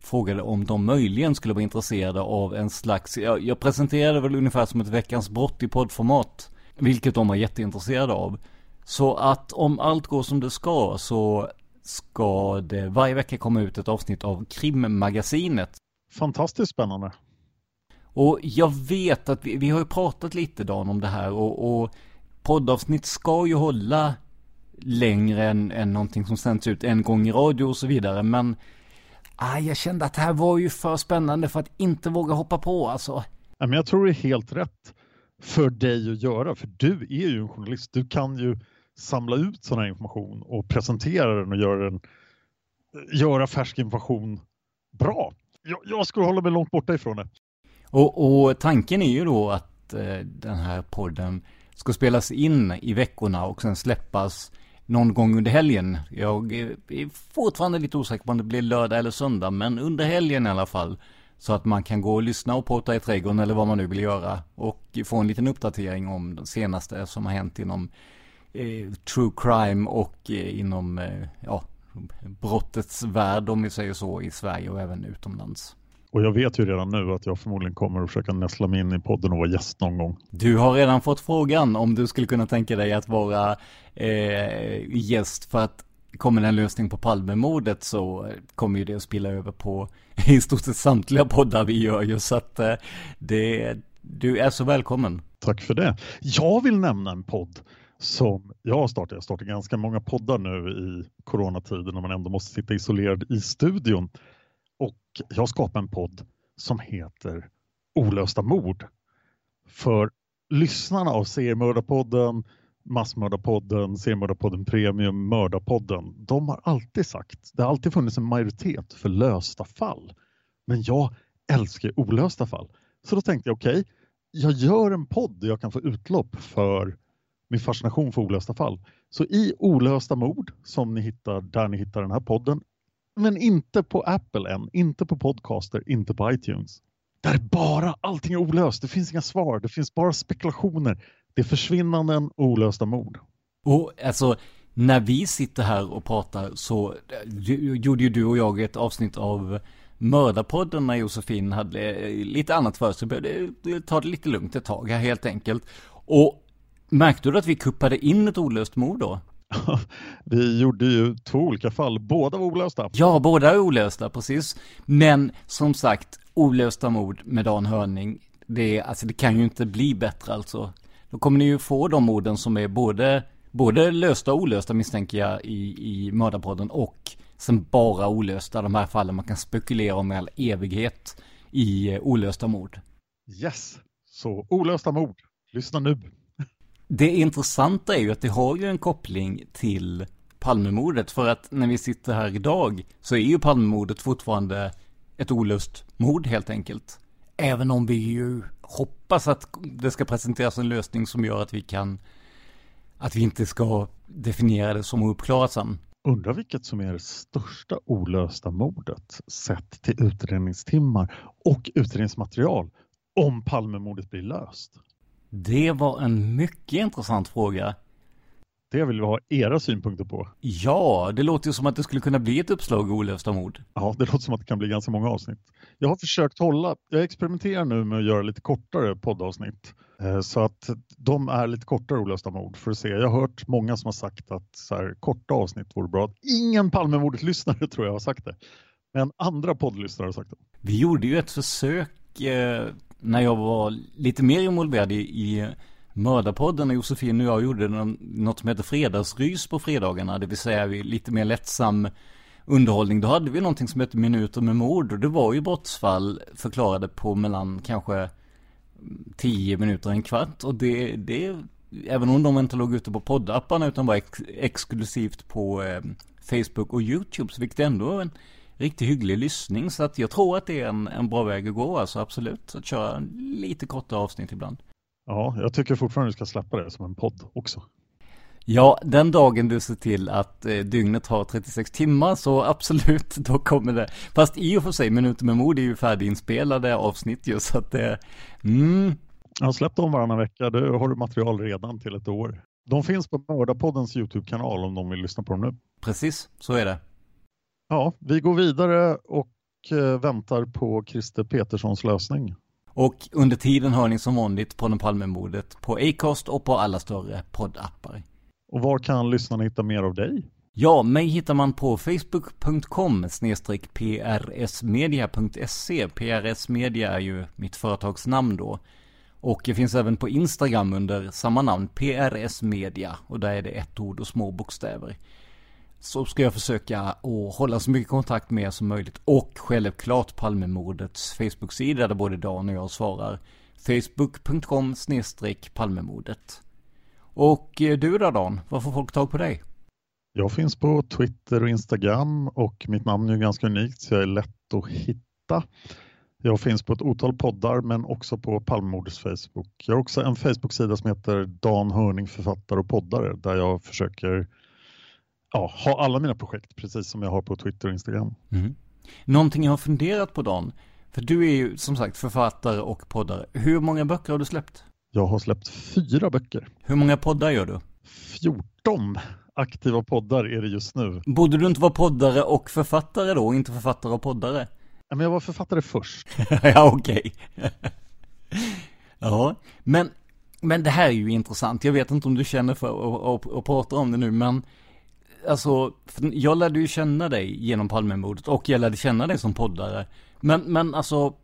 frågade om de möjligen skulle vara intresserade av en slags, jag, jag presenterade väl ungefär som ett veckans brott i poddformat, vilket de var jätteintresserade av. Så att om allt går som det ska så ska det varje vecka komma ut ett avsnitt av Krimmagasinet. Fantastiskt spännande. Och jag vet att vi, vi har ju pratat lite Dan om det här och, och poddavsnitt ska ju hålla längre än, än någonting som sänds ut en gång i radio och så vidare. Men ah, jag kände att det här var ju för spännande för att inte våga hoppa på alltså. Ja, men jag tror det är helt rätt för dig att göra, för du är ju en journalist. Du kan ju samla ut sån här information och presentera den och göra, den, göra färsk information bra. Jag, jag skulle hålla mig långt borta ifrån det. Och, och tanken är ju då att eh, den här podden ska spelas in i veckorna och sen släppas någon gång under helgen. Jag är fortfarande lite osäker på om det blir lördag eller söndag, men under helgen i alla fall. Så att man kan gå och lyssna och prata i trädgården eller vad man nu vill göra. Och få en liten uppdatering om det senaste som har hänt inom eh, true crime och eh, inom eh, ja, brottets värld om vi säger så i Sverige och även utomlands. Och jag vet ju redan nu att jag förmodligen kommer att försöka näsla mig in i podden och vara gäst någon gång. Du har redan fått frågan om du skulle kunna tänka dig att vara eh, gäst för att kommer det en lösning på Palmemordet så kommer ju det att spilla över på i stort sett samtliga poddar vi gör ju så att eh, det, du är så välkommen. Tack för det. Jag vill nämna en podd som jag har startat. Jag har startat ganska många poddar nu i coronatiden när man ändå måste sitta isolerad i studion. Och jag skapar en podd som heter Olösta mord. För lyssnarna av Seriemördarpodden, Massmördarpodden, Seriemördarpodden Premium, Mördarpodden, de har alltid sagt, det har alltid funnits en majoritet för lösta fall. Men jag älskar olösta fall. Så då tänkte jag, okej, okay, jag gör en podd där jag kan få utlopp för min fascination för olösta fall. Så i Olösta mord, som ni hittar där ni hittar den här podden, men inte på Apple än, inte på Podcaster, inte på iTunes. Där är bara allting är olöst. Det finns inga svar. Det finns bara spekulationer. Det är försvinnanden och olösta mord. Och alltså, när vi sitter här och pratar så eh, gjorde ju du och jag ett avsnitt av Mördarpodden när Josefin hade eh, lite annat för sig. Började eh, ta det lite lugnt ett tag här helt enkelt. Och märkte du att vi kuppade in ett olöst mord då? vi gjorde ju två olika fall, båda var olösta. Ja, båda är olösta, precis. Men som sagt, olösta mord med Dan Hörning, det, alltså, det kan ju inte bli bättre alltså. Då kommer ni ju få de morden som är både, både lösta och olösta misstänker jag i, i Mördarpodden och sen bara olösta, de här fallen man kan spekulera om i all evighet i eh, olösta mord. Yes, så olösta mord. Lyssna nu. Det intressanta är ju att det har ju en koppling till Palmemordet för att när vi sitter här idag så är ju Palmemordet fortfarande ett olöst mord helt enkelt. Även om vi ju hoppas att det ska presenteras en lösning som gör att vi kan att vi inte ska definiera det som ouppklarat sen. Undrar vilket som är det största olösta mordet sett till utredningstimmar och utredningsmaterial om Palmemordet blir löst? Det var en mycket intressant fråga. Det vill vi ha era synpunkter på. Ja, det låter ju som att det skulle kunna bli ett uppslag olösta mord. Ja, det låter som att det kan bli ganska många avsnitt. Jag har försökt hålla, jag experimenterar nu med att göra lite kortare poddavsnitt. Eh, så att de är lite kortare olösta mord för att se. Jag har hört många som har sagt att så här, korta avsnitt vore bra. Ingen Palmemordet-lyssnare tror jag har sagt det. Men andra poddlyssnare har sagt det. Vi gjorde ju ett försök eh, när jag var lite mer involverad i, i Mördarpodden och Josefin och jag gjorde något som heter Fredagsrys på fredagarna. Det vill säga lite mer lättsam underhållning. Då hade vi någonting som hette Minuter med mord och det var ju brottsfall förklarade på mellan kanske 10 minuter, en kvart. Och det, det även om de inte låg ute på poddapparna utan var ex exklusivt på eh, Facebook och YouTube så fick det ändå en riktigt hygglig lyssning. Så att jag tror att det är en, en bra väg att gå, alltså absolut. Att köra lite korta avsnitt ibland. Ja, jag tycker fortfarande du ska släppa det som en podd också. Ja, den dagen du ser till att eh, dygnet har 36 timmar så absolut, då kommer det. Fast i och för sig, Minuter med mod är ju färdiginspelade avsnitt ju, så att det, eh, mm. Jag har släppt dem varannan vecka, då har du material redan till ett år. De finns på Mördarpoddens YouTube-kanal om de vill lyssna på dem nu. Precis, så är det. Ja, vi går vidare och eh, väntar på Christer Peterssons lösning. Och under tiden hör ni som vanligt på Palmemordet på Acast och på alla större poddappar. Och var kan lyssnarna hitta mer av dig? Ja, mig hittar man på facebook.com prsmedia.se. PRS Media är ju mitt företagsnamn då. Och det finns även på Instagram under samma namn, PRS Media. Och där är det ett ord och små bokstäver. Så ska jag försöka att hålla så mycket kontakt med er som möjligt. Och självklart Palmemordets Facebook-sida där både Dan och jag svarar. Facebook.com Palmemordet. Och eh, du då Dan, var får folk tag på dig? Jag finns på Twitter och Instagram och mitt namn är ganska unikt så jag är lätt att hitta. Jag finns på ett otal poddar men också på Palmemordets Facebook. Jag har också en Facebook-sida som heter Dan Hörning författare och poddare där jag försöker ja, ha alla mina projekt precis som jag har på Twitter och Instagram. Mm. Någonting jag har funderat på Dan, för du är ju som sagt författare och poddare. Hur många böcker har du släppt? Jag har släppt fyra böcker. Hur många poddar gör du? 14 aktiva poddar är det just nu. Borde du inte vara poddare och författare då, inte författare och poddare? Men jag var författare först. ja, okej. ja, men, men det här är ju intressant. Jag vet inte om du känner för att, prata om det nu, men alltså, jag lärde ju känna dig genom Palmemordet och jag lärde känna dig som poddare. Men, men alltså,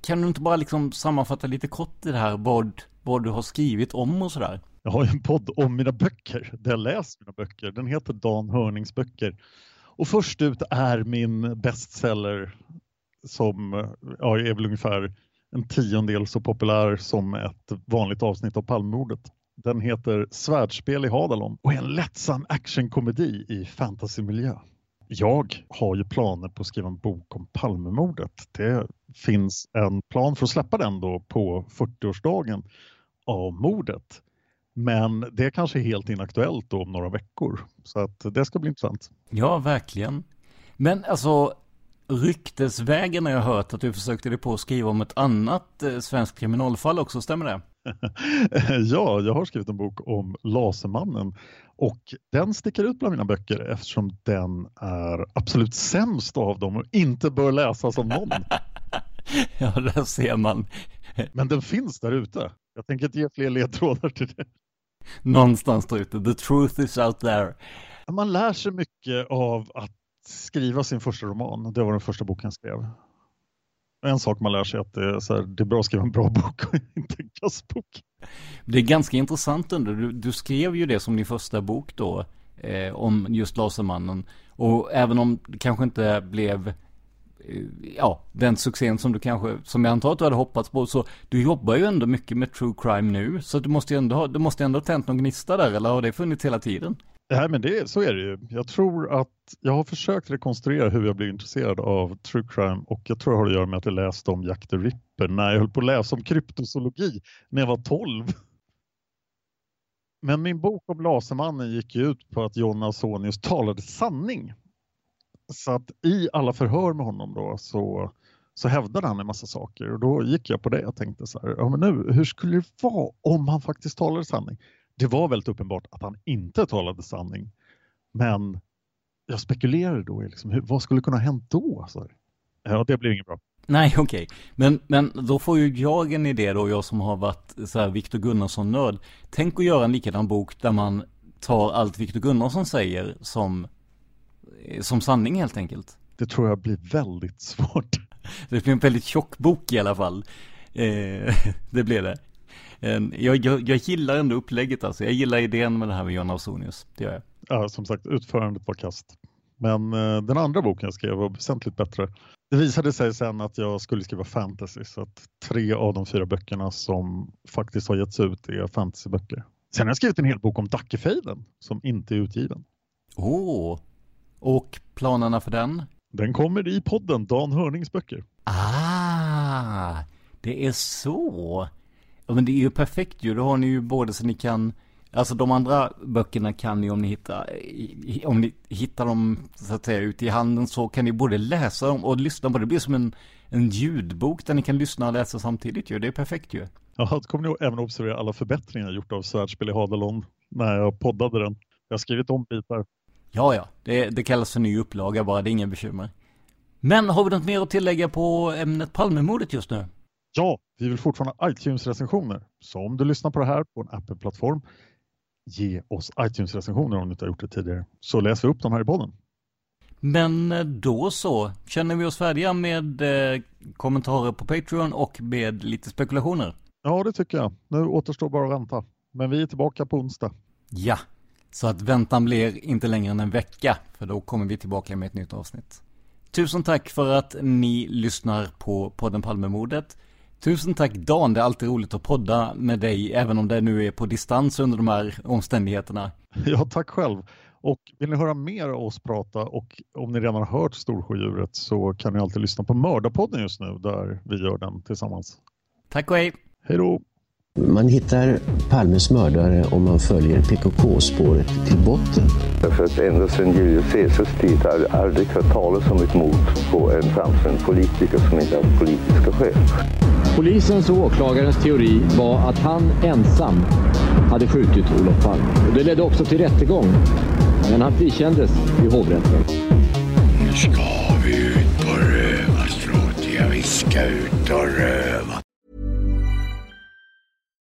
kan du inte bara liksom sammanfatta lite kort i det här vad, vad du har skrivit om och sådär? Jag har ju en podd om mina böcker, där jag läst mina böcker. Den heter Dan Hörnings böcker. Och först ut är min bestseller som ja, är väl ungefär en tiondel så populär som ett vanligt avsnitt av Palmemordet. Den heter Svärdspel i Hadalon och är en lättsam actionkomedi i fantasymiljö. Jag har ju planer på att skriva en bok om Palmemordet. Det finns en plan för att släppa den då på 40-årsdagen av mordet. Men det är kanske helt inaktuellt då om några veckor. Så att det ska bli intressant. Ja, verkligen. Men alltså, ryktesvägen har jag hört att du försökte dig på att skriva om ett annat eh, svenskt kriminalfall också, stämmer det? ja, jag har skrivit en bok om Lasermannen och den sticker ut bland mina böcker eftersom den är absolut sämst av dem och inte bör läsas av någon. ja, där ser man. Men den finns där ute. Jag tänker inte ge fler ledtrådar till det. Någonstans där ute. The truth is out there. Man lär sig mycket av att skriva sin första roman. Det var den första boken jag skrev. En sak man lär sig är att det är, så här, det är bra att skriva en bra bok och inte en kassbok. Det är ganska intressant ändå. Du, du, skrev ju det som din första bok då. Eh, om just Lasermannen. Och även om det kanske inte blev eh, ja, den succén som du kanske, som jag antar att du hade hoppats på. Så du jobbar ju ändå mycket med true crime nu. Så du måste ju ändå ha, du måste ändå ha tänt någon gnista där, eller har det funnits hela tiden? Nej, men det, så är det ju. Jag tror att jag har försökt rekonstruera hur jag blev intresserad av true crime och jag tror det har att göra med att jag läste om Jack the Ripper när jag höll på att läsa om kryptozoologi när jag var 12. Men min bok om Lasermannen gick ut på att John Ausonius talade sanning. Så att i alla förhör med honom då så, så hävdade han en massa saker och då gick jag på det och tänkte så här, ja men nu, hur skulle det vara om han faktiskt talade sanning? Det var väldigt uppenbart att han inte talade sanning. Men jag spekulerade då i liksom, hur, vad skulle kunna ha hänt då? Så, ja, det blev inget bra. Nej, okej. Okay. Men, men då får ju jag en idé då, jag som har varit så här Viktor Gunnarsson-nörd. Tänk att göra en likadan bok där man tar allt Viktor Gunnarsson säger som, som sanning helt enkelt. Det tror jag blir väldigt svårt. Det blir en väldigt tjock bok i alla fall. Eh, det blir det. Eh, jag, jag, jag gillar ändå upplägget alltså. Jag gillar idén med det här med John Ausonius. Det gör jag. Ja, som sagt, utförandet var kast. Men eh, den andra boken jag skrev var väsentligt bättre. Det visade sig sen att jag skulle skriva fantasy så att tre av de fyra böckerna som faktiskt har getts ut är fantasyböcker. Sen har jag skrivit en hel bok om Dackefejden som inte är utgiven. Åh, oh. och planerna för den? Den kommer i podden Dan Hörnings böcker. Ah, det är så. Ja, men det är ju perfekt ju. Då har ni ju både så ni kan Alltså de andra böckerna kan ni om ni hittar, om ni hittar dem så att säga ute i handen så kan ni både läsa dem och lyssna på det. Det blir som en, en ljudbok där ni kan lyssna och läsa samtidigt ju. Det är perfekt ju. Ja, då kommer ni även observera alla förbättringar gjort av Svärdspel i Hadelon när jag poddade den. Jag har skrivit om bitar. Ja, ja. Det, det kallas för ny upplaga bara, det är inga bekymmer. Men har vi något mer att tillägga på ämnet Palmemordet just nu? Ja, vi vill fortfarande iTunes-recensioner. Så om du lyssnar på det här på en Apple-plattform ge oss iTunes-recensioner om du inte har gjort det tidigare. Så läser vi upp dem här i podden. Men eh, då så, känner vi oss färdiga med eh, kommentarer på Patreon och med lite spekulationer? Ja, det tycker jag. Nu återstår bara att vänta. Men vi är tillbaka på onsdag. Ja, så att väntan blir inte längre än en vecka, för då kommer vi tillbaka med ett nytt avsnitt. Tusen tack för att ni lyssnar på podden Palmemordet. Tusen tack Dan, det är alltid roligt att podda med dig, även om det nu är på distans under de här omständigheterna. Ja, tack själv. Och vill ni höra mer av oss prata och om ni redan har hört Storsjödjuret så kan ni alltid lyssna på Mördarpodden just nu där vi gör den tillsammans. Tack och hej! Hej då! Man hittar Palmes mördare om man följer PKK-spåret till botten. Därför att ända sedan Julius Caesars tid har jag aldrig hört talas om ett mord på en framstående politiker som inte haft politiska skäl. Polisens och åklagarens teori var att han ensam hade skjutit Olof Palme. Och det ledde också till rättegång. Men han frikändes i hovrätten.